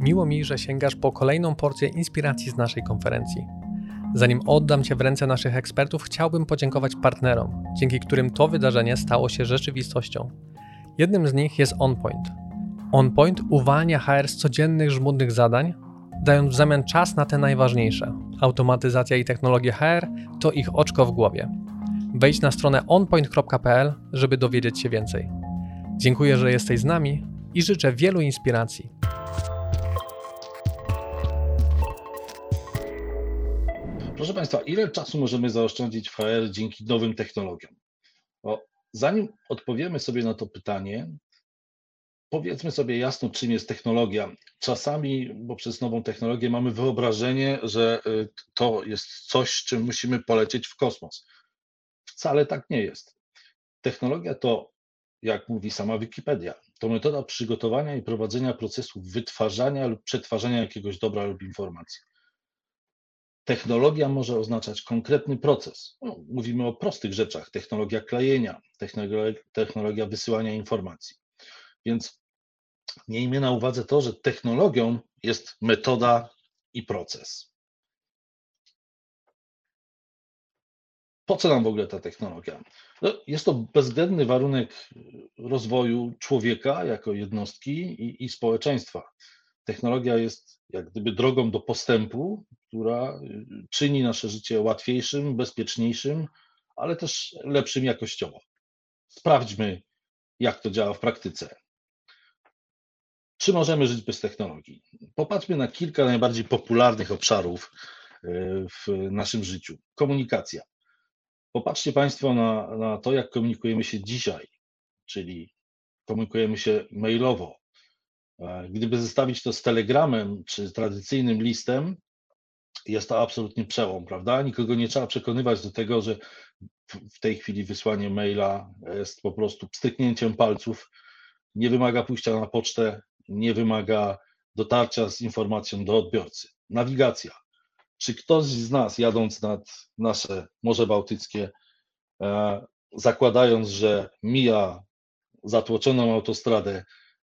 Miło mi, że sięgasz po kolejną porcję inspiracji z naszej konferencji. Zanim oddam Cię w ręce naszych ekspertów, chciałbym podziękować partnerom, dzięki którym to wydarzenie stało się rzeczywistością. Jednym z nich jest OnPoint. OnPoint uwalnia HR z codziennych żmudnych zadań, dając w zamian czas na te najważniejsze. Automatyzacja i technologie HR to ich oczko w głowie. Wejdź na stronę onpoint.pl, żeby dowiedzieć się więcej. Dziękuję, że jesteś z nami i życzę wielu inspiracji. Proszę Państwa, ile czasu możemy zaoszczędzić w HR dzięki nowym technologiom? Bo zanim odpowiemy sobie na to pytanie, powiedzmy sobie jasno, czym jest technologia. Czasami poprzez nową technologię mamy wyobrażenie, że y, to jest coś, czym musimy polecieć w kosmos. Wcale tak nie jest. Technologia to, jak mówi sama Wikipedia, to metoda przygotowania i prowadzenia procesu wytwarzania lub przetwarzania jakiegoś dobra lub informacji. Technologia może oznaczać konkretny proces. No, mówimy o prostych rzeczach: technologia klejenia, technologia, wysyłania informacji. Więc miejmy na uwadze to, że technologią jest metoda i proces. Po co nam w ogóle ta technologia? No, jest to bezwzględny warunek rozwoju człowieka jako jednostki i, i społeczeństwa. Technologia jest jak gdyby drogą do postępu, która y, czyni nasze życie łatwiejszym, bezpieczniejszym, ale też lepszym jakościowo. Sprawdźmy, jak to działa w praktyce. Czy możemy żyć bez technologii? Popatrzmy na kilka najbardziej popularnych obszarów y, w naszym życiu. Komunikacja. Popatrzcie Państwo na, na to, jak komunikujemy się dzisiaj, czyli komunikujemy się mailowo, gdyby zestawić to z telegramem czy tradycyjnym listem, jest to absolutnie przełom, prawda? Nikogo nie trzeba przekonywać do tego, że w tej chwili wysłanie maila jest po prostu stryknięciem palców, nie wymaga pójścia na pocztę, nie wymaga dotarcia z informacją do odbiorcy. Nawigacja. Czy ktoś z nas, jadąc nad nasze Morze Bałtyckie, e, zakładając, że mija zatłoczoną autostradę,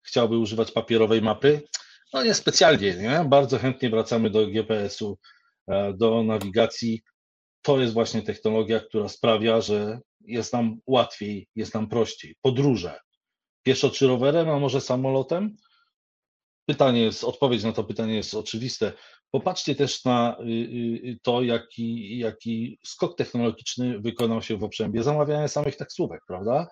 chciałby używać papierowej mapy? No nie specjalnie, nie? Bardzo chętnie wracamy do GPS-u, e, do nawigacji. To jest właśnie technologia, która sprawia, że jest nam łatwiej, jest nam prościej. Podróże. Pieszo czy rowerem, a może samolotem? Pytanie jest, odpowiedź na to pytanie jest oczywiste. Popatrzcie też na y, y, to, jaki, jaki skok technologiczny wykonał się w obrębie zamawiania samych taksówek, prawda?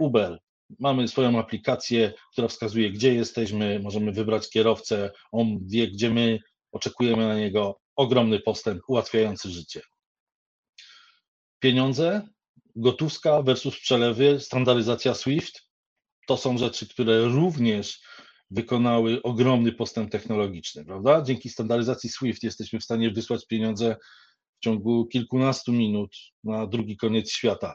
Uber, Mamy swoją aplikację, która wskazuje, gdzie jesteśmy, możemy wybrać kierowcę, on wie, gdzie my, oczekujemy na niego. Ogromny postęp ułatwiający życie. Pieniądze, gotówka versus przelewy, standaryzacja SWIFT to są rzeczy, które również wykonały ogromny postęp technologiczny, prawda? Dzięki standaryzacji SWIFT jesteśmy w stanie wysłać pieniądze w ciągu kilkunastu minut na drugi koniec świata.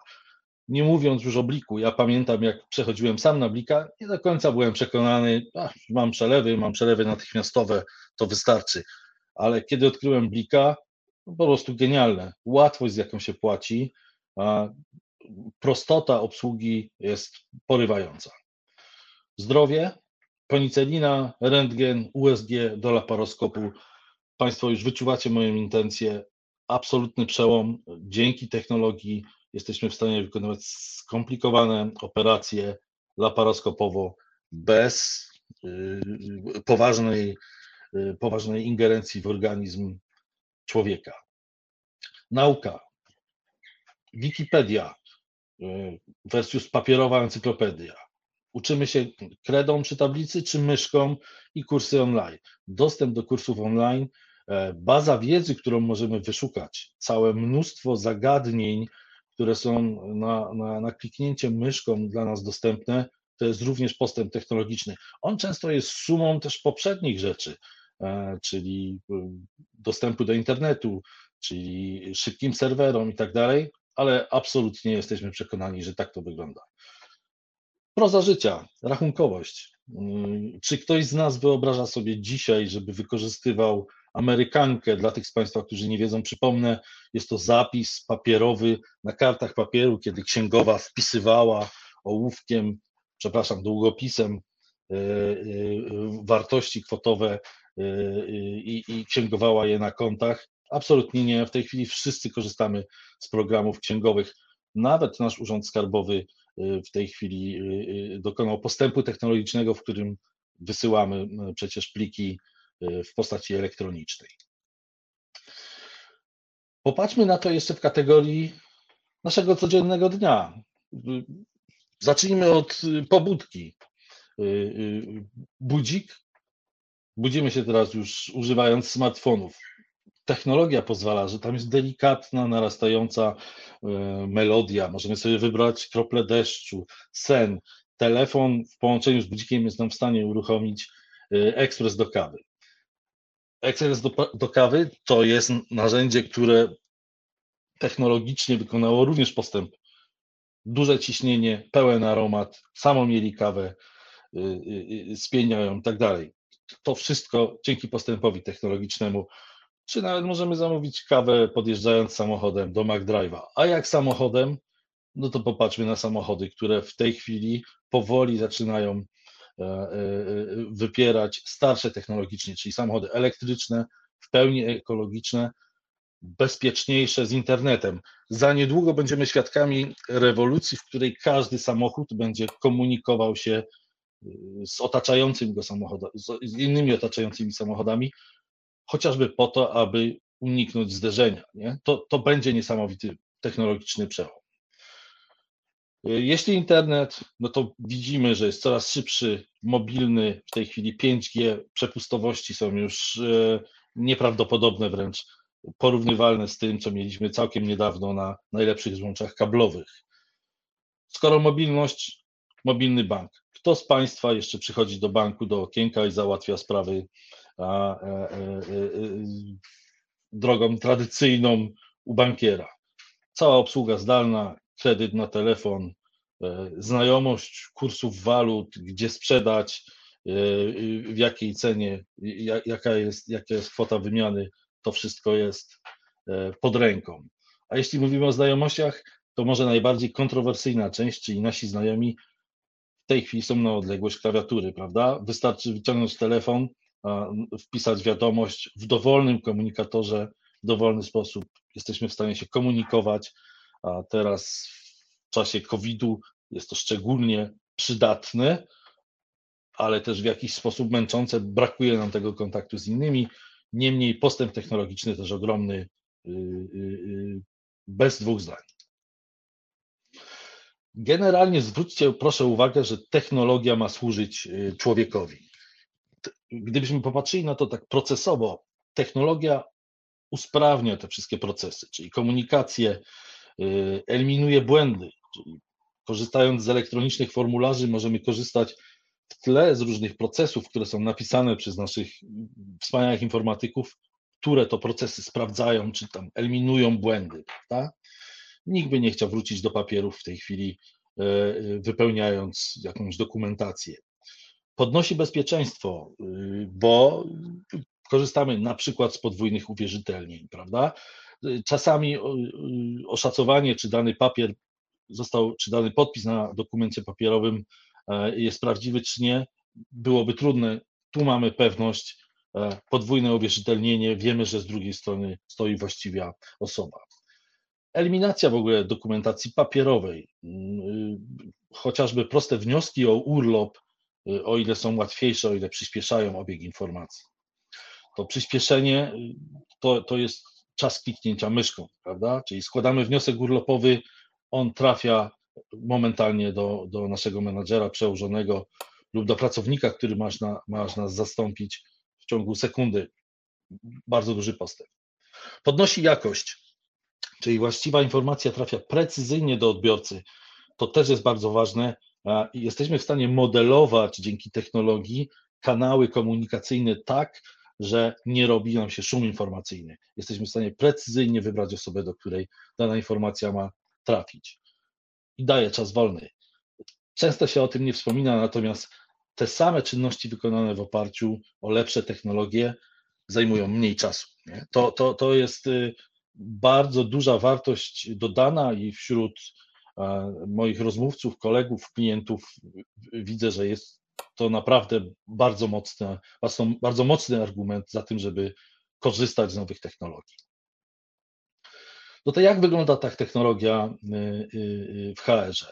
Nie mówiąc już o bliku, ja pamiętam, jak przechodziłem sam na blika, nie do końca byłem przekonany, mam przelewy, mam przelewy natychmiastowe, to wystarczy. Ale kiedy odkryłem blika, no po prostu genialne. Łatwość, z jaką się płaci, prostota obsługi jest porywająca. Zdrowie, penicelina, rentgen, USG do laparoskopu. Państwo już wyczuwacie moją intencję. Absolutny przełom dzięki technologii jesteśmy w stanie wykonywać skomplikowane operacje laparoskopowo bez y, poważnej, y, poważnej ingerencji w organizm człowieka. Nauka. Wikipedia y, versus papierowa encyklopedia. Uczymy się kredą przy tablicy czy myszką i kursy online. Dostęp do kursów online, e, baza wiedzy, którą możemy wyszukać, całe mnóstwo zagadnień, które są na, na, na kliknięcie myszką dla nas dostępne, to jest również postęp technologiczny. On często jest sumą też poprzednich rzeczy, e, czyli e, dostępu do internetu, czyli szybkim serwerom i tak dalej, ale absolutnie jesteśmy przekonani, że tak to wygląda. Proza życia, rachunkowość. Mm, czy ktoś z nas wyobraża sobie dzisiaj, żeby wykorzystywał Amerykankę. Dla tych z Państwa, którzy nie wiedzą, przypomnę, jest to zapis papierowy na kartach papieru, kiedy księgowa wpisywała ołówkiem, przepraszam, długopisem wartości kwotowe i, i księgowała je na kontach. Absolutnie nie. W tej chwili wszyscy korzystamy z programów księgowych. Nawet nasz Urząd Skarbowy w tej chwili dokonał postępu technologicznego, w którym wysyłamy przecież pliki w postaci elektronicznej. Popatrzmy na to jeszcze w kategorii naszego codziennego dnia. Zacznijmy od pobudki. Budzik. Budzimy się teraz już używając smartfonów. Technologia pozwala, że tam jest delikatna, narastająca melodia. Możemy sobie wybrać krople deszczu, sen. Telefon w połączeniu z budzikiem jest nam w stanie uruchomić ekspres do kawy. Ekspres do, do kawy to jest narzędzie, które technologicznie wykonało również postęp. Duże ciśnienie, pełen aromat, samą mieli kawę, y, y, y, spieniają i tak dalej. To wszystko dzięki postępowi technologicznemu. Czy nawet możemy zamówić kawę podjeżdżając samochodem do McDrive'a. A jak samochodem, no to popatrzmy na samochody, które w tej chwili powoli zaczynają wypierać starsze technologicznie, czyli samochody elektryczne, w pełni ekologiczne, bezpieczniejsze z internetem. Za niedługo będziemy świadkami rewolucji, w której każdy samochód będzie komunikował się y, z otaczającym go samochodem, z innymi otaczającymi samochodami, chociażby po to, aby uniknąć zderzenia. Nie? To, to będzie niesamowity technologiczny przełom. Y, jeśli internet, no to widzimy, że jest coraz szybszy, mobilny, w tej chwili 5G, przepustowości są już y, nieprawdopodobne wręcz porównywalne z tym, co mieliśmy całkiem niedawno na najlepszych złączach kablowych. Skoro mobilność, mobilny bank. Kto z Państwa jeszcze przychodzi do banku, do okienka i załatwia sprawy a, a, a, drogą tradycyjną u bankiera? Cała obsługa zdalna, kredyt na telefon, e, znajomość kursów walut, gdzie sprzedać, e, w jakiej cenie, jaka jest, jaka jest kwota wymiany to wszystko jest e, pod ręką. A jeśli mówimy o znajomościach, to może najbardziej kontrowersyjna część, czyli nasi znajomi w tej chwili są na odległość klawiatury, prawda? Wystarczy wyciągnąć telefon, wpisać wiadomość w dowolnym komunikatorze, w dowolny sposób jesteśmy w stanie się komunikować, a teraz w czasie COVID-u jest to szczególnie przydatne, ale też w jakiś sposób męczące, brakuje nam tego kontaktu z innymi, Niemniej postęp technologiczny też ogromny, y, y, y, bez dwóch zdań. Generalnie zwróćcie proszę uwagę, że technologia ma służyć człowiekowi. Gdybyśmy popatrzyli na to tak procesowo, technologia usprawnia te wszystkie procesy, czyli komunikację, eliminuje błędy, czyli korzystając z elektronicznych formularzy możemy korzystać w tle z różnych procesów, które są napisane przez naszych wspaniałych informatyków, które to procesy sprawdzają, czy tam eliminują błędy. Prawda? Nikt by nie chciał wrócić do papierów w tej chwili, e, wypełniając jakąś dokumentację. Podnosi bezpieczeństwo, bo korzystamy na przykład z podwójnych uwierzytelnień, prawda? Czasami oszacowanie, czy dany papier został, czy dany podpis na dokumencie papierowym E, jest prawdziwy czy nie, byłoby trudne. Tu mamy pewność, e, podwójne uwierzytelnienie, wiemy, że z drugiej strony stoi właściwa osoba. Eliminacja w ogóle dokumentacji papierowej, mm, y, chociażby proste wnioski o urlop, y, o ile są łatwiejsze, o ile przyspieszają obieg informacji. To przyspieszenie y, to, to jest czas kliknięcia myszką, prawda? Czyli składamy wniosek urlopowy, on trafia momentalnie do, do naszego menadżera przełożonego lub do pracownika, który masz, na, masz nas zastąpić w ciągu sekundy. Bardzo duży postęp. Podnosi jakość, czyli właściwa informacja trafia precyzyjnie do odbiorcy. To też jest bardzo ważne. Jesteśmy w stanie modelować dzięki technologii kanały komunikacyjne tak, że nie robi nam się szum informacyjny. Jesteśmy w stanie precyzyjnie wybrać osobę, do której dana informacja ma trafić i daje czas wolny. Często się o tym nie wspomina, natomiast te same czynności wykonane w oparciu o lepsze technologie zajmują mniej czasu. Nie? To, to, to jest y, bardzo duża wartość dodana i wśród moich rozmówców, kolegów, klientów widzę, że jest to naprawdę bardzo mocny, bardzo mocny argument za tym, żeby korzystać z nowych technologii. No to jak wygląda ta technologia y, y, y, w HR-ze?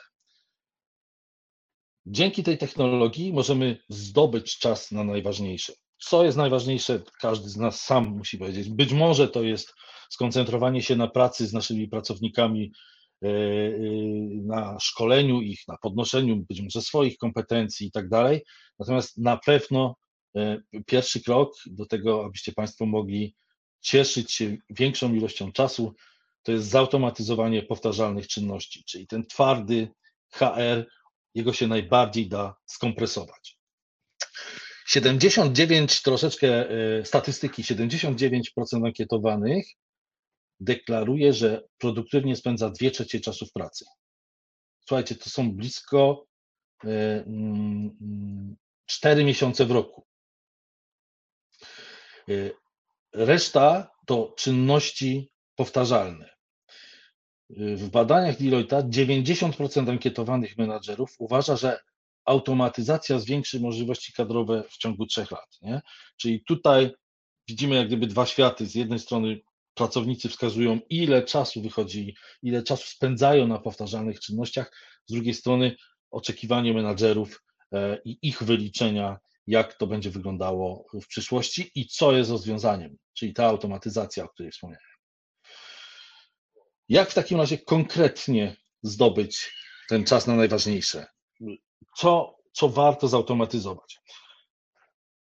Dzięki tej technologii możemy zdobyć czas na najważniejsze. Co jest najważniejsze, każdy z nas sam musi powiedzieć. Być może to jest skoncentrowanie się na pracy z naszymi pracownikami, na szkoleniu ich, na podnoszeniu być może swoich kompetencji i tak dalej. Natomiast na pewno pierwszy krok do tego, abyście Państwo mogli cieszyć się większą ilością czasu, to jest zautomatyzowanie powtarzalnych czynności, czyli ten twardy HR, jego się najbardziej da skompresować. 79, troszeczkę e, statystyki, 79% ankietowanych deklaruje, że produktywnie spędza 2 trzecie czasu w pracy. Słuchajcie, to są blisko 4 e, mm, miesiące w roku. E, reszta to czynności powtarzalne. W badaniach Deloitte 90% ankietowanych menadżerów uważa, że automatyzacja zwiększy możliwości kadrowe w ciągu trzech lat. Nie? Czyli tutaj widzimy jak gdyby dwa światy. Z jednej strony pracownicy wskazują, ile czasu wychodzi, ile czasu spędzają na powtarzalnych czynnościach, z drugiej strony oczekiwanie menadżerów e, i ich wyliczenia, jak to będzie wyglądało w przyszłości i co jest rozwiązaniem, czyli ta automatyzacja, o której wspomniałem. Jak w takim razie konkretnie zdobyć ten czas na najważniejsze? Co, co warto zautomatyzować?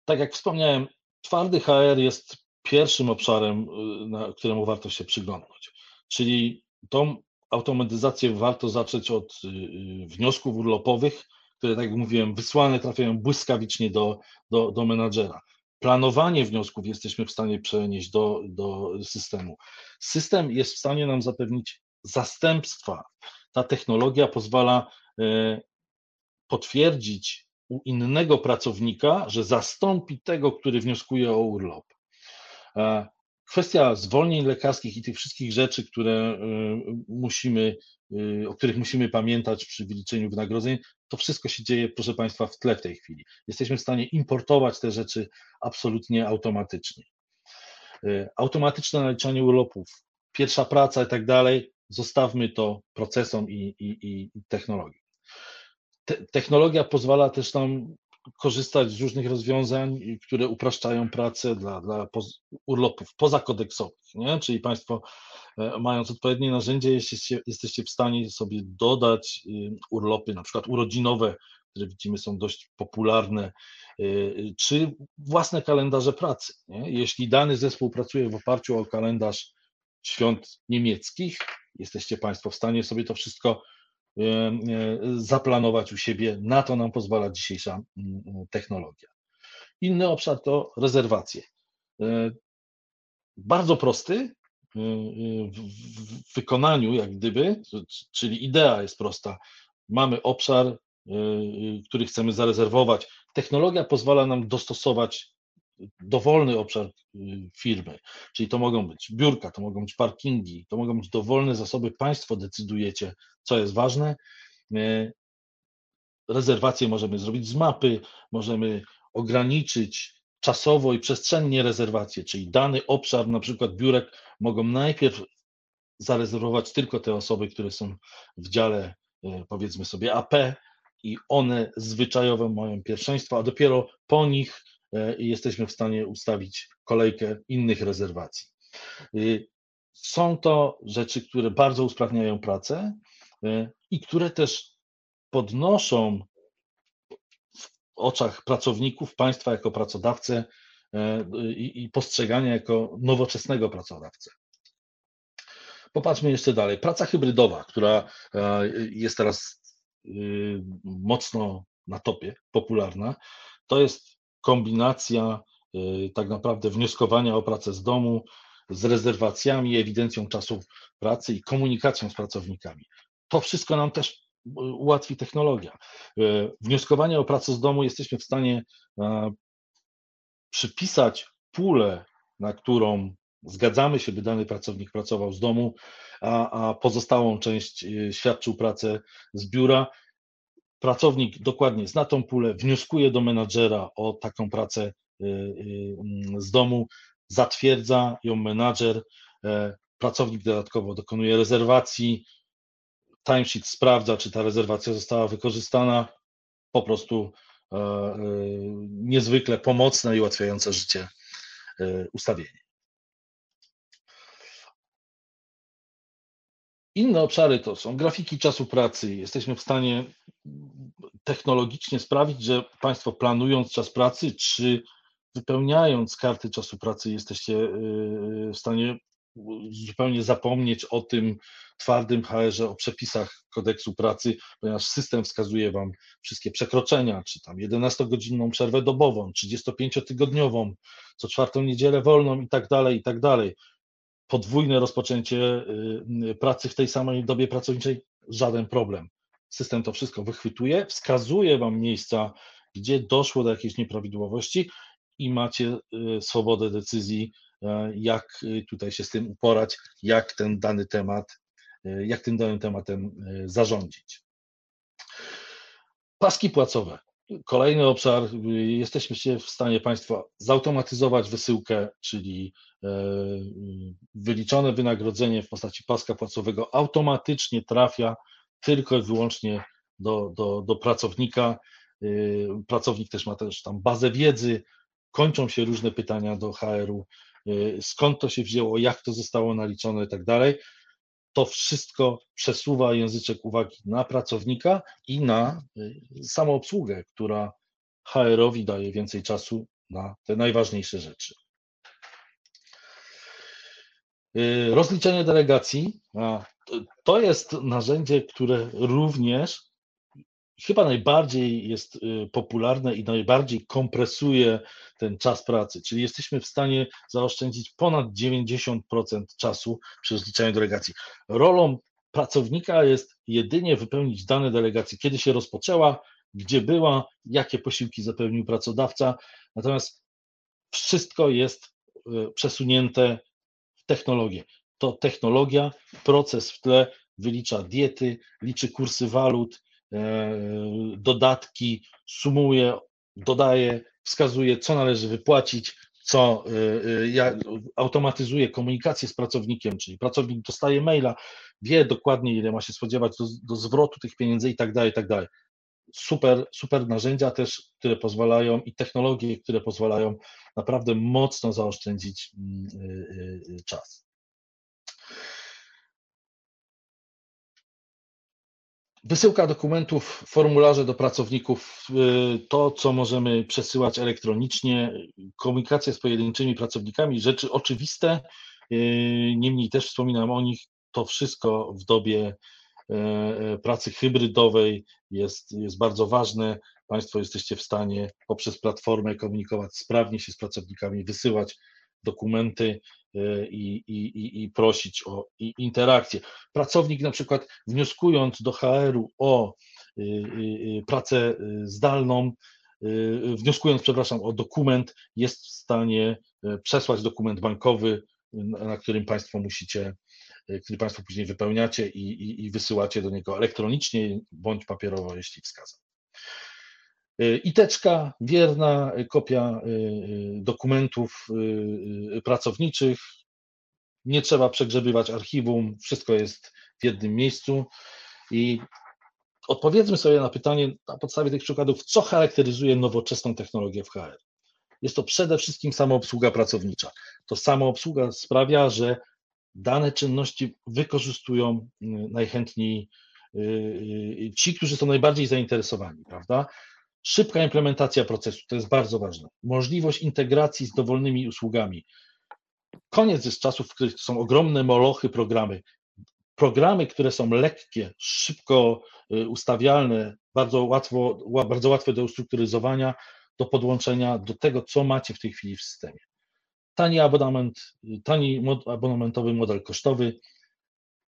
Tak jak wspomniałem, twardy HR jest pierwszym obszarem, y, na któremu warto się przyglądać. Czyli tą automatyzację warto zacząć od y, y, wniosków urlopowych, które, tak jak mówiłem, wysłane trafiają błyskawicznie do, do, do menadżera. Planowanie wniosków jesteśmy w stanie przenieść do, do systemu. System jest w stanie nam zapewnić zastępstwa. Ta technologia pozwala potwierdzić u innego pracownika, że zastąpi tego, który wnioskuje o urlop. E, kwestia zwolnień lekarskich i tych wszystkich rzeczy, które e, musimy, o których musimy pamiętać przy wyliczeniu wynagrodzeń, to wszystko się dzieje, proszę Państwa, w tle w tej chwili. Jesteśmy w stanie importować te rzeczy absolutnie automatycznie. Automatyczne naliczanie urlopów, pierwsza praca i tak dalej, zostawmy to procesom i, i, i technologii. Te, technologia pozwala też nam korzystać z różnych rozwiązań, które upraszczają pracę dla, dla poz, urlopów pozakodeksowych, nie? czyli Państwo e, mając odpowiednie narzędzie jesteście, jesteście w stanie sobie dodać y, urlopy, na przykład urodzinowe, które widzimy są dość popularne, y, czy własne kalendarze pracy. Nie? Jeśli dany zespół pracuje w oparciu o kalendarz świąt niemieckich, jesteście Państwo w stanie sobie to wszystko e, e, zaplanować u siebie. Na to nam pozwala dzisiejsza technologia. Inny obszar to rezerwacje. E, bardzo prosty w wykonaniu, jak gdyby, czyli idea jest prosta. Mamy obszar, który chcemy zarezerwować. Technologia pozwala nam dostosować dowolny obszar y, firmy, czyli to mogą być biurka, to mogą być parkingi, to mogą być dowolne zasoby, Państwo decydujecie, co jest ważne. Y, rezerwacje możemy zrobić z mapy, możemy ograniczyć czasowo i przestrzennie rezerwacje, czyli dany obszar, na przykład biurek, mogą najpierw zarezerwować tylko te osoby, które są w dziale, y, powiedzmy sobie, AP i one zwyczajowo mają pierwszeństwo, a dopiero po nich i jesteśmy w stanie ustawić kolejkę innych rezerwacji. Y, są to rzeczy, które bardzo usprawniają pracę e, i które też podnoszą w oczach pracowników państwa jako pracodawcę e, i, postrzegania jako nowoczesnego pracodawcę. Popatrzmy jeszcze dalej. Praca hybrydowa, która jest teraz mocno na topie, popularna, to jest kombinacja y, tak naprawdę wnioskowania o pracę z domu z rezerwacjami, ewidencją czasu pracy i komunikacją z pracownikami. To wszystko nam też y, ułatwi technologia. Y, wnioskowanie o pracę z domu jesteśmy w stanie przypisać pulę, na którą zgadzamy się, by dany pracownik pracował z domu, a, a pozostałą część świadczył pracę z biura pracownik dokładnie zna tą pulę, wnioskuje do menadżera o taką pracę z domu, zatwierdza ją menadżer, pracownik dodatkowo dokonuje rezerwacji, timesheet sprawdza, czy ta rezerwacja została wykorzystana, po prostu e, e, niezwykle pomocne i ułatwiające życie e, ustawienie. Inne obszary to są grafiki czasu pracy. Jesteśmy w stanie technologicznie sprawić, że Państwo planując czas pracy, czy wypełniając karty czasu pracy, jesteście w stanie zupełnie zapomnieć o tym twardym HR-ze, o przepisach kodeksu pracy, ponieważ system wskazuje Wam wszystkie przekroczenia, czy tam 11-godzinną przerwę dobową, 35-tygodniową, co czwartą niedzielę wolną i tak dalej, i tak dalej. Podwójne rozpoczęcie y, pracy w tej samej dobie pracowniczej, żaden problem. System to wszystko wychwytuje, wskazuje Wam miejsca, gdzie doszło do jakiejś nieprawidłowości i macie y, swobodę decyzji E, jak y, tutaj się z tym uporać, jak ten dany temat, jak tym danym tematem zarządzić. Paski płacowe. Kolejny obszar, jesteśmy w stanie Państwa zautomatyzować wysyłkę, czyli wyliczone wynagrodzenie w postaci paska płacowego automatycznie trafia tylko i wyłącznie do, do, do pracownika. Pracownik też ma też tam bazę wiedzy, kończą się różne pytania do HR-u, Y, skąd to się wzięło, jak to zostało naliczone i tak dalej. To wszystko przesuwa języczek uwagi na pracownika i na y, samą obsługę, która HR-owi daje więcej czasu na te najważniejsze rzeczy. Y, rozliczenie delegacji to jest narzędzie, które również chyba najbardziej jest y, popularne i najbardziej kompresuje ten czas pracy, czyli jesteśmy w stanie zaoszczędzić ponad 90% czasu przy rozliczaniu delegacji. Rolą pracownika jest jedynie wypełnić dane delegacji, kiedy się rozpoczęła, gdzie była, jakie posiłki zapełnił pracodawca, natomiast wszystko jest y, przesunięte technologię. To technologia, proces w tle wylicza diety, liczy kursy walut, E, dodatki, sumuje, dodaje, wskazuje, co należy wypłacić, co e, e, automatyzuje komunikację z pracownikiem, czyli pracownik dostaje maila, wie dokładnie, ile ma się spodziewać do, do zwrotu tych pieniędzy i tak dalej, i tak dalej. Super, super narzędzia też, które pozwalają i technologie, które pozwalają naprawdę mocno zaoszczędzić mm, czas. Wysyłka dokumentów, formularze do pracowników, y, to co możemy przesyłać elektronicznie, komunikacja z pojedynczymi pracownikami, rzeczy oczywiste, y, niemniej też wspominam o nich, to wszystko w dobie pracy hybrydowej jest, jest bardzo ważne. Państwo jesteście w stanie poprzez platformę komunikować sprawnie się z pracownikami, wysyłać dokumenty e, i, i, i prosić o interakcję. Pracownik na przykład wnioskując do HR-u o y, y, y, pracę zdalną, wnioskując, przepraszam, o dokument, jest w stanie e, przesłać dokument bankowy, na którym Państwo musicie, e, który Państwo później wypełniacie i, i, i wysyłacie do niego elektronicznie bądź papierowo, jeśli wskazał. Y, ITeczka, wierna kopia y, y, dokumentów pracowniczych. Nie trzeba przegrzebywać archiwum, wszystko jest w jednym miejscu. I odpowiedzmy sobie na pytanie na podstawie tych przykładów, co charakteryzuje nowoczesną technologię w HR. Jest to przede wszystkim samoobsługa pracownicza. To samoobsługa sprawia, że dane czynności wykorzystują najchętniej ci, którzy są najbardziej zainteresowani, prawda? Szybka implementacja procesu, to jest bardzo ważne. Możliwość integracji z dowolnymi usługami. Koniec jest czasów, w których są ogromne molochy programy. Programy, które są lekkie, szybko y, ustawialne, bardzo, łatwo, bardzo łatwe do ustrukturyzowania, do podłączenia do tego, co macie w tej chwili w systemie. Tani abonament, tani abonamentowy model kosztowy,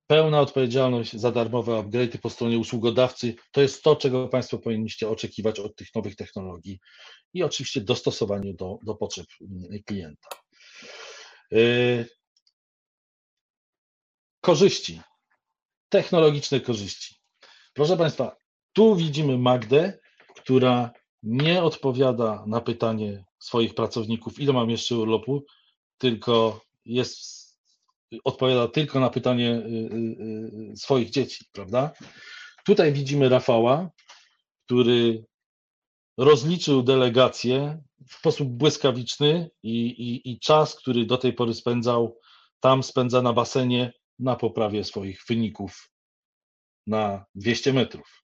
pełna odpowiedzialność za darmowe upgrade po stronie usługodawcy to jest to, czego Państwo powinniście oczekiwać od tych nowych technologii i oczywiście dostosowanie do, do potrzeb mm, klienta. Yy, korzyści, technologiczne korzyści. Proszę Państwa, Tu widzimy Magdę, która nie odpowiada na pytanie swoich pracowników, ile mam jeszcze urlopu, tylko jest, odpowiada tylko na pytanie y, y, y, swoich dzieci, prawda? Tutaj widzimy Rafała, który rozliczył delegację w sposób błyskawiczny i, i, i czas, który do tej pory spędzał tam, spędza na basenie na poprawie swoich wyników na 200 metrów.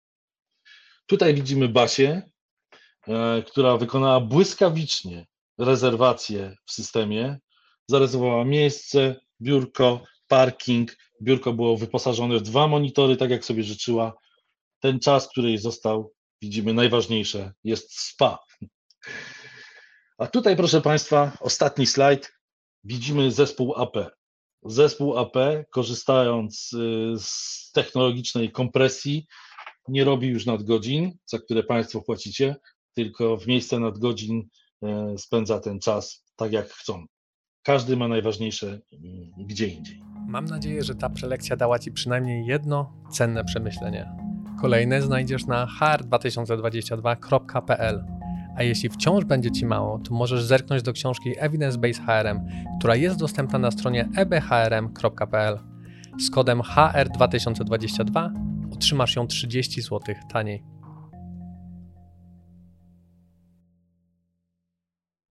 Tutaj widzimy Basię, która wykonała błyskawicznie rezerwację w systemie, zarezerwowała miejsce, biurko, parking. Biurko było wyposażone w dwa monitory, tak jak sobie życzyła. Ten czas, który jej został, widzimy najważniejsze, jest spa. A tutaj, proszę Państwa, ostatni slajd. Widzimy zespół AP. Zespół AP, korzystając y, z technologicznej kompresji, nie robi już nadgodzin, za które Państwo płacicie, tylko w miejsce nadgodzin e, spędza ten czas tak, jak chcą. Każdy ma najważniejsze mm, gdzie indziej. Mam nadzieję, że ta prelekcja dała Ci przynajmniej jedno cenne przemyślenie. Kolejne znajdziesz na hr2022.pl. A jeśli wciąż będzie Ci mało, to możesz zerknąć do książki Evidence Based HRM, która jest dostępna na stronie ebhrm.pl. Z kodem HR2022 otrzymasz ją 30 zł taniej.